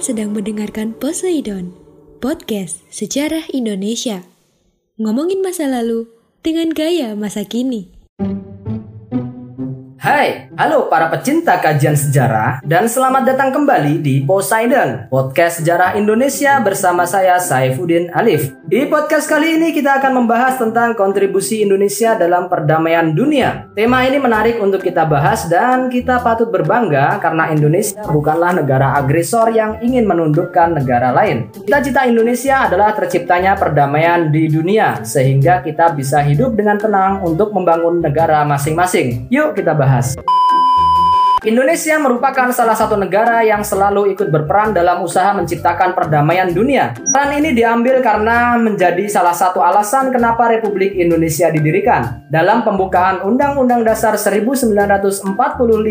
Kalian sedang mendengarkan Poseidon, podcast sejarah Indonesia. Ngomongin masa lalu dengan gaya masa kini. Hai, halo para pecinta kajian sejarah dan selamat datang kembali di Poseidon, podcast sejarah Indonesia bersama saya Saifuddin Alif. Di podcast kali ini kita akan membahas tentang kontribusi Indonesia dalam perdamaian dunia. Tema ini menarik untuk kita bahas dan kita patut berbangga karena Indonesia bukanlah negara agresor yang ingin menundukkan negara lain. Cita-cita Indonesia adalah terciptanya perdamaian di dunia sehingga kita bisa hidup dengan tenang untuk membangun negara masing-masing. Yuk kita bahas. Indonesia merupakan salah satu negara yang selalu ikut berperan dalam usaha menciptakan perdamaian dunia. Peran ini diambil karena menjadi salah satu alasan kenapa Republik Indonesia didirikan. Dalam pembukaan Undang-Undang Dasar 1945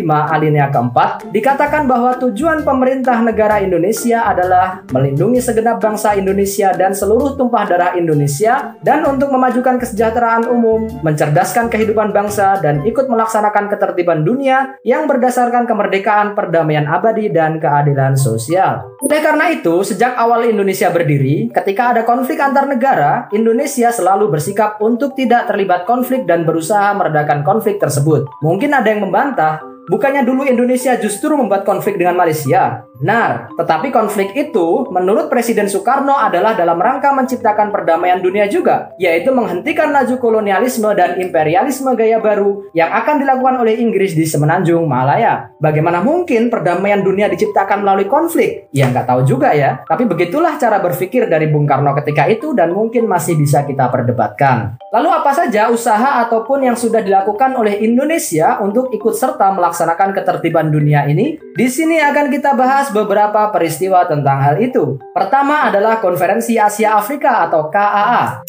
alinea keempat, dikatakan bahwa tujuan pemerintah negara Indonesia adalah melindungi segenap bangsa Indonesia dan seluruh tumpah darah Indonesia dan untuk memajukan kesejahteraan umum, mencerdaskan kehidupan bangsa dan ikut melaksanakan ketertiban dunia yang berdasarkan berdasarkan kemerdekaan, perdamaian abadi, dan keadilan sosial. Oleh karena itu, sejak awal Indonesia berdiri, ketika ada konflik antar negara, Indonesia selalu bersikap untuk tidak terlibat konflik dan berusaha meredakan konflik tersebut. Mungkin ada yang membantah, Bukannya dulu Indonesia justru membuat konflik dengan Malaysia? Benar, tetapi konflik itu menurut Presiden Soekarno adalah dalam rangka menciptakan perdamaian dunia juga, yaitu menghentikan laju kolonialisme dan imperialisme gaya baru yang akan dilakukan oleh Inggris di Semenanjung Malaya. Bagaimana mungkin perdamaian dunia diciptakan melalui konflik? Ya nggak tahu juga ya, tapi begitulah cara berpikir dari Bung Karno ketika itu dan mungkin masih bisa kita perdebatkan. Lalu apa saja usaha ataupun yang sudah dilakukan oleh Indonesia untuk ikut serta melaksanakan ketertiban dunia ini, di sini akan kita bahas beberapa peristiwa tentang hal itu. Pertama adalah Konferensi Asia Afrika atau KAA.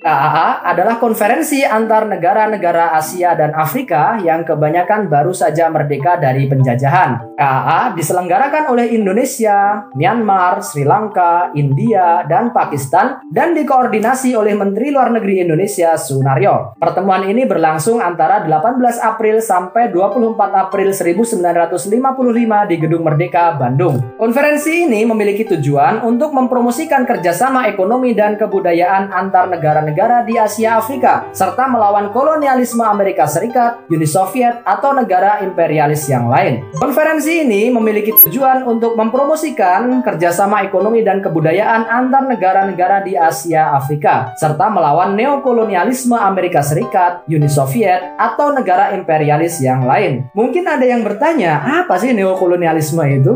KAA adalah konferensi antar negara-negara Asia dan Afrika yang kebanyakan baru saja merdeka dari penjajahan. KAA diselenggarakan oleh Indonesia, Myanmar, Sri Lanka, India, dan Pakistan dan dikoordinasi oleh Menteri Luar Negeri Indonesia Sunaryo. Pertemuan ini berlangsung antara 18 April sampai 24 April 1955 di Gedung Merdeka, Bandung. Konferensi ini memiliki tujuan untuk mempromosikan kerjasama ekonomi dan kebudayaan antar negara negara di Asia Afrika, serta melawan kolonialisme Amerika Serikat, Uni Soviet, atau negara imperialis yang lain. Konferensi ini memiliki tujuan untuk mempromosikan kerjasama ekonomi dan kebudayaan antar negara-negara di Asia Afrika, serta melawan neokolonialisme Amerika Serikat, Uni Soviet, atau negara imperialis yang lain. Mungkin ada yang bertanya, apa sih neokolonialisme itu?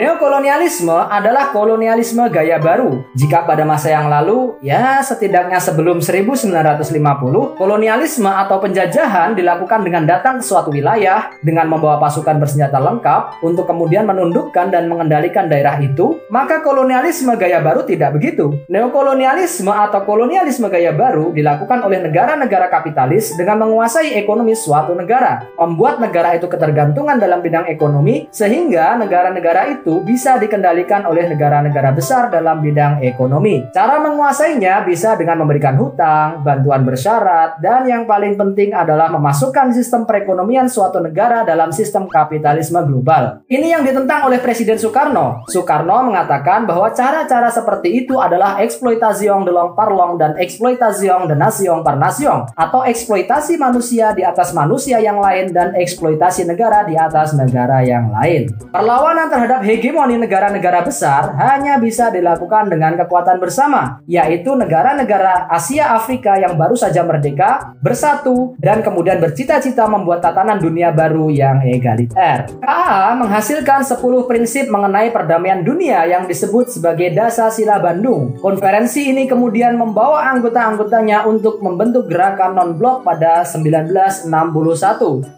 Neokolonialisme adalah kolonialisme gaya baru. Jika pada masa yang lalu, ya setidaknya sebelum 1950, kolonialisme atau penjajahan dilakukan dengan datang ke suatu wilayah dengan membawa pasukan bersenjata lengkap untuk kemudian menundukkan dan mengendalikan daerah itu, maka kolonialisme gaya baru tidak begitu. Neokolonialisme atau kolonialisme gaya baru dilakukan oleh negara-negara kapitalis dengan menguasai ekonomi suatu negara, membuat negara itu ketergantungan dalam bidang ekonomi sehingga negara-negara itu bisa dikendalikan oleh negara-negara besar dalam bidang ekonomi. Cara menguasainya bisa dengan memberikan hutang, bantuan bersyarat, dan yang paling penting adalah memasukkan sistem perekonomian suatu negara dalam sistem kapitalisme global. Ini yang ditentang oleh Presiden Soekarno. Soekarno mengatakan bahwa cara-cara seperti itu adalah eksploitasi de long par long dan eksploitasi de nation par nation atau eksploitasi manusia di atas manusia yang lain dan eksploitasi negara di atas negara yang lain. Perlawanan terhadap hegemoni negara-negara besar hanya bisa dilakukan dengan kekuatan bersama, yaitu negara-negara Asia Afrika yang baru saja merdeka, bersatu, dan kemudian bercita-cita membuat tatanan dunia baru yang egaliter. KA menghasilkan 10 prinsip mengenai perdamaian dunia yang disebut sebagai Dasa Sila Bandung. Konferensi ini kemudian membawa anggota-anggotanya untuk membentuk gerakan non-blok pada 1961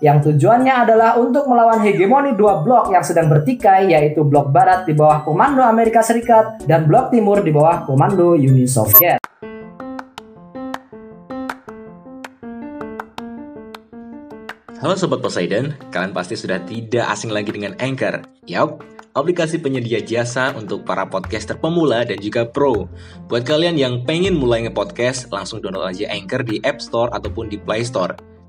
yang tujuannya adalah untuk melawan hegemoni dua blok yang sedang bertikai yaitu blok barat di bawah komando Amerika Serikat dan blok timur di bawah komando Uni Soviet. Halo Sobat Poseidon, kalian pasti sudah tidak asing lagi dengan Anchor. Yap, aplikasi penyedia jasa untuk para podcaster pemula dan juga pro. Buat kalian yang pengen mulai nge-podcast, langsung download aja Anchor di App Store ataupun di Play Store.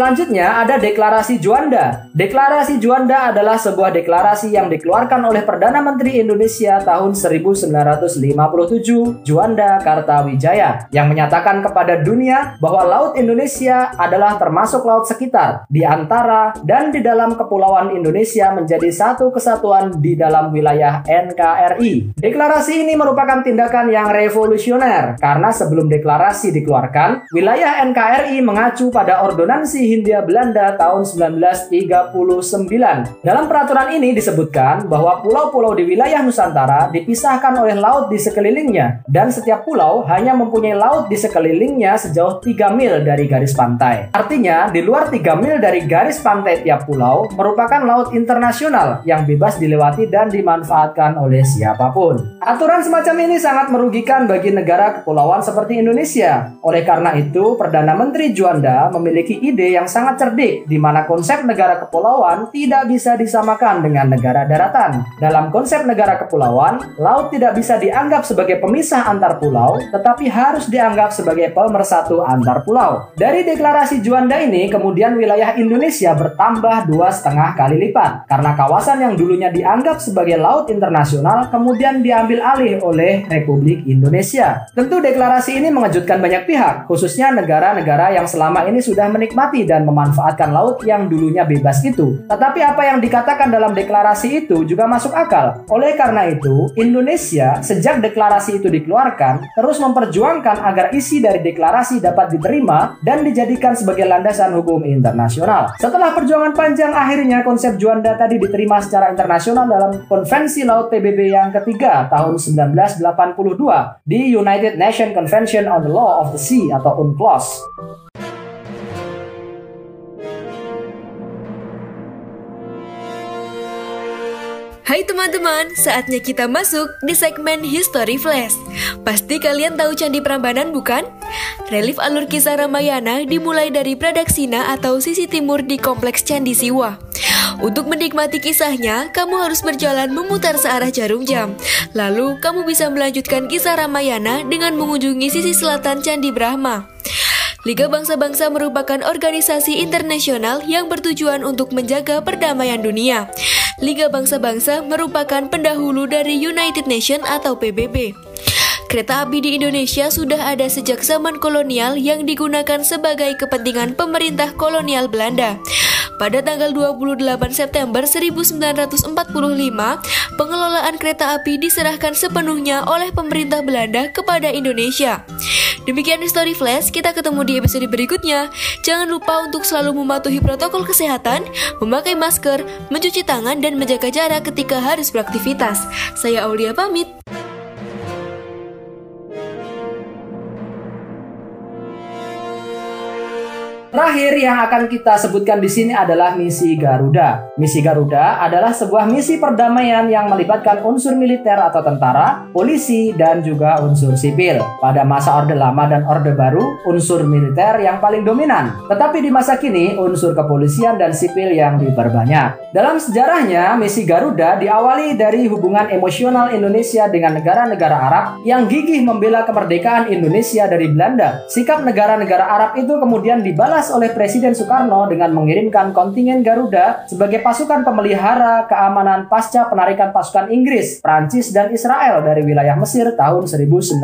Selanjutnya ada deklarasi Juanda. Deklarasi Juanda adalah sebuah deklarasi yang dikeluarkan oleh Perdana Menteri Indonesia tahun 1957, Juanda Kartawijaya, yang menyatakan kepada dunia bahwa Laut Indonesia adalah termasuk laut sekitar, di antara dan di dalam kepulauan Indonesia menjadi satu kesatuan di dalam wilayah NKRI. Deklarasi ini merupakan tindakan yang revolusioner karena sebelum deklarasi dikeluarkan, wilayah NKRI mengacu pada ordonansi Hindia Belanda tahun 1939. Dalam peraturan ini disebutkan bahwa pulau-pulau di wilayah Nusantara dipisahkan oleh laut di sekelilingnya dan setiap pulau hanya mempunyai laut di sekelilingnya sejauh 3 mil dari garis pantai. Artinya, di luar 3 mil dari garis pantai tiap pulau merupakan laut internasional yang bebas dilewati dan dimanfaatkan oleh siapa pun. Aturan semacam ini sangat merugikan bagi negara kepulauan seperti Indonesia. Oleh karena itu, Perdana Menteri Juanda memiliki ide yang sangat cerdik di mana konsep negara kepulauan tidak bisa disamakan dengan negara daratan. Dalam konsep negara kepulauan, laut tidak bisa dianggap sebagai pemisah antar pulau, tetapi harus dianggap sebagai pemersatu antar pulau. Dari deklarasi Juanda ini, kemudian wilayah Indonesia bertambah dua setengah kali lipat karena kawasan yang dulunya dianggap sebagai laut internasional kemudian diambil alih oleh Republik Indonesia. Tentu deklarasi ini mengejutkan banyak pihak, khususnya negara-negara yang selama ini sudah menikmati dan memanfaatkan laut yang dulunya bebas itu. Tetapi apa yang dikatakan dalam deklarasi itu juga masuk akal. Oleh karena itu, Indonesia sejak deklarasi itu dikeluarkan terus memperjuangkan agar isi dari deklarasi dapat diterima dan dijadikan sebagai landasan hukum internasional. Setelah perjuangan panjang akhirnya konsep Juanda tadi diterima secara internasional dalam Konvensi Laut PBB yang ketiga tahun 1982 di United Nations Convention on the Law of the Sea atau UNCLOS. Hai teman-teman, saatnya kita masuk di segmen History Flash. Pasti kalian tahu Candi Prambanan bukan? Relief alur kisah Ramayana dimulai dari Pradaksina atau sisi timur di Kompleks Candi Siwa. Untuk menikmati kisahnya, kamu harus berjalan memutar searah jarum jam. Lalu, kamu bisa melanjutkan kisah Ramayana dengan mengunjungi sisi selatan Candi Brahma. Liga Bangsa-Bangsa merupakan organisasi internasional yang bertujuan untuk menjaga perdamaian dunia. Liga Bangsa-Bangsa merupakan pendahulu dari United Nations atau PBB. Kereta api di Indonesia sudah ada sejak zaman kolonial yang digunakan sebagai kepentingan pemerintah kolonial Belanda. Pada tanggal 28 September 1945, pengelolaan kereta api diserahkan sepenuhnya oleh pemerintah Belanda kepada Indonesia. Demikian Story Flash, kita ketemu di episode berikutnya. Jangan lupa untuk selalu mematuhi protokol kesehatan, memakai masker, mencuci tangan, dan menjaga jarak ketika harus beraktivitas. Saya Aulia pamit. Terakhir yang akan kita sebutkan di sini adalah misi Garuda. Misi Garuda adalah sebuah misi perdamaian yang melibatkan unsur militer atau tentara, polisi, dan juga unsur sipil. Pada masa Orde Lama dan Orde Baru, unsur militer yang paling dominan. Tetapi di masa kini, unsur kepolisian dan sipil yang diperbanyak. Dalam sejarahnya, misi Garuda diawali dari hubungan emosional Indonesia dengan negara-negara Arab yang gigih membela kemerdekaan Indonesia dari Belanda. Sikap negara-negara Arab itu kemudian dibalas oleh Presiden Soekarno dengan mengirimkan kontingen Garuda sebagai pasukan pemelihara keamanan pasca penarikan pasukan Inggris, Prancis, dan Israel dari wilayah Mesir tahun 1956.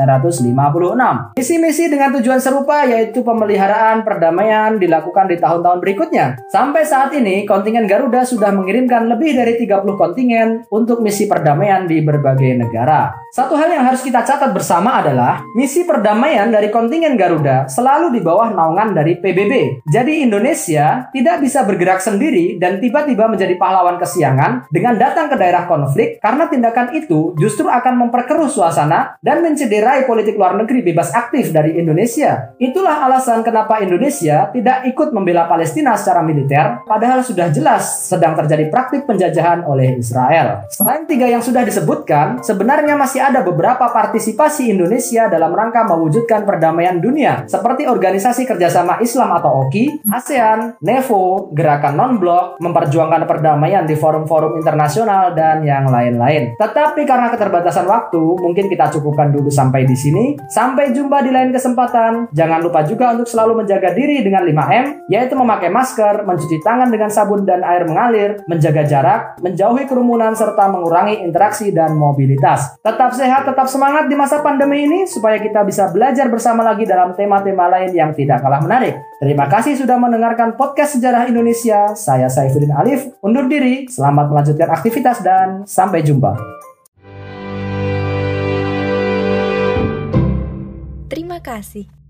Misi-misi dengan tujuan serupa yaitu pemeliharaan perdamaian dilakukan di tahun-tahun berikutnya. Sampai saat ini, kontingen Garuda sudah mengirimkan lebih dari 30 kontingen untuk misi perdamaian di berbagai negara. Satu hal yang harus kita catat bersama adalah misi perdamaian dari kontingen Garuda selalu di bawah naungan dari PBB. Jadi Indonesia tidak bisa bergerak sendiri dan tiba-tiba menjadi pahlawan kesiangan dengan datang ke daerah konflik karena tindakan itu justru akan memperkeruh suasana dan mencederai politik luar negeri bebas aktif dari Indonesia. Itulah alasan kenapa Indonesia tidak ikut membela Palestina secara militer padahal sudah jelas sedang terjadi praktik penjajahan oleh Israel. Selain tiga yang sudah disebutkan, sebenarnya masih ada beberapa partisipasi Indonesia dalam rangka mewujudkan perdamaian dunia, seperti Organisasi Kerjasama Islam atau OKI, ASEAN, NEVO, Gerakan Non-Blok, memperjuangkan perdamaian di forum-forum internasional, dan yang lain-lain. Tetapi karena keterbatasan waktu, mungkin kita cukupkan dulu sampai di sini. Sampai jumpa di lain kesempatan. Jangan lupa juga untuk selalu menjaga diri dengan 5M, yaitu memakai masker, mencuci tangan dengan sabun dan air mengalir, menjaga jarak, menjauhi kerumunan, serta mengurangi interaksi dan mobilitas. Tetap sehat, tetap semangat di masa pandemi ini supaya kita bisa belajar bersama lagi dalam tema-tema lain yang tidak kalah menarik. Terima kasih sudah mendengarkan podcast Sejarah Indonesia. Saya Saifuddin Alif, undur diri. Selamat melanjutkan aktivitas dan sampai jumpa. Terima kasih.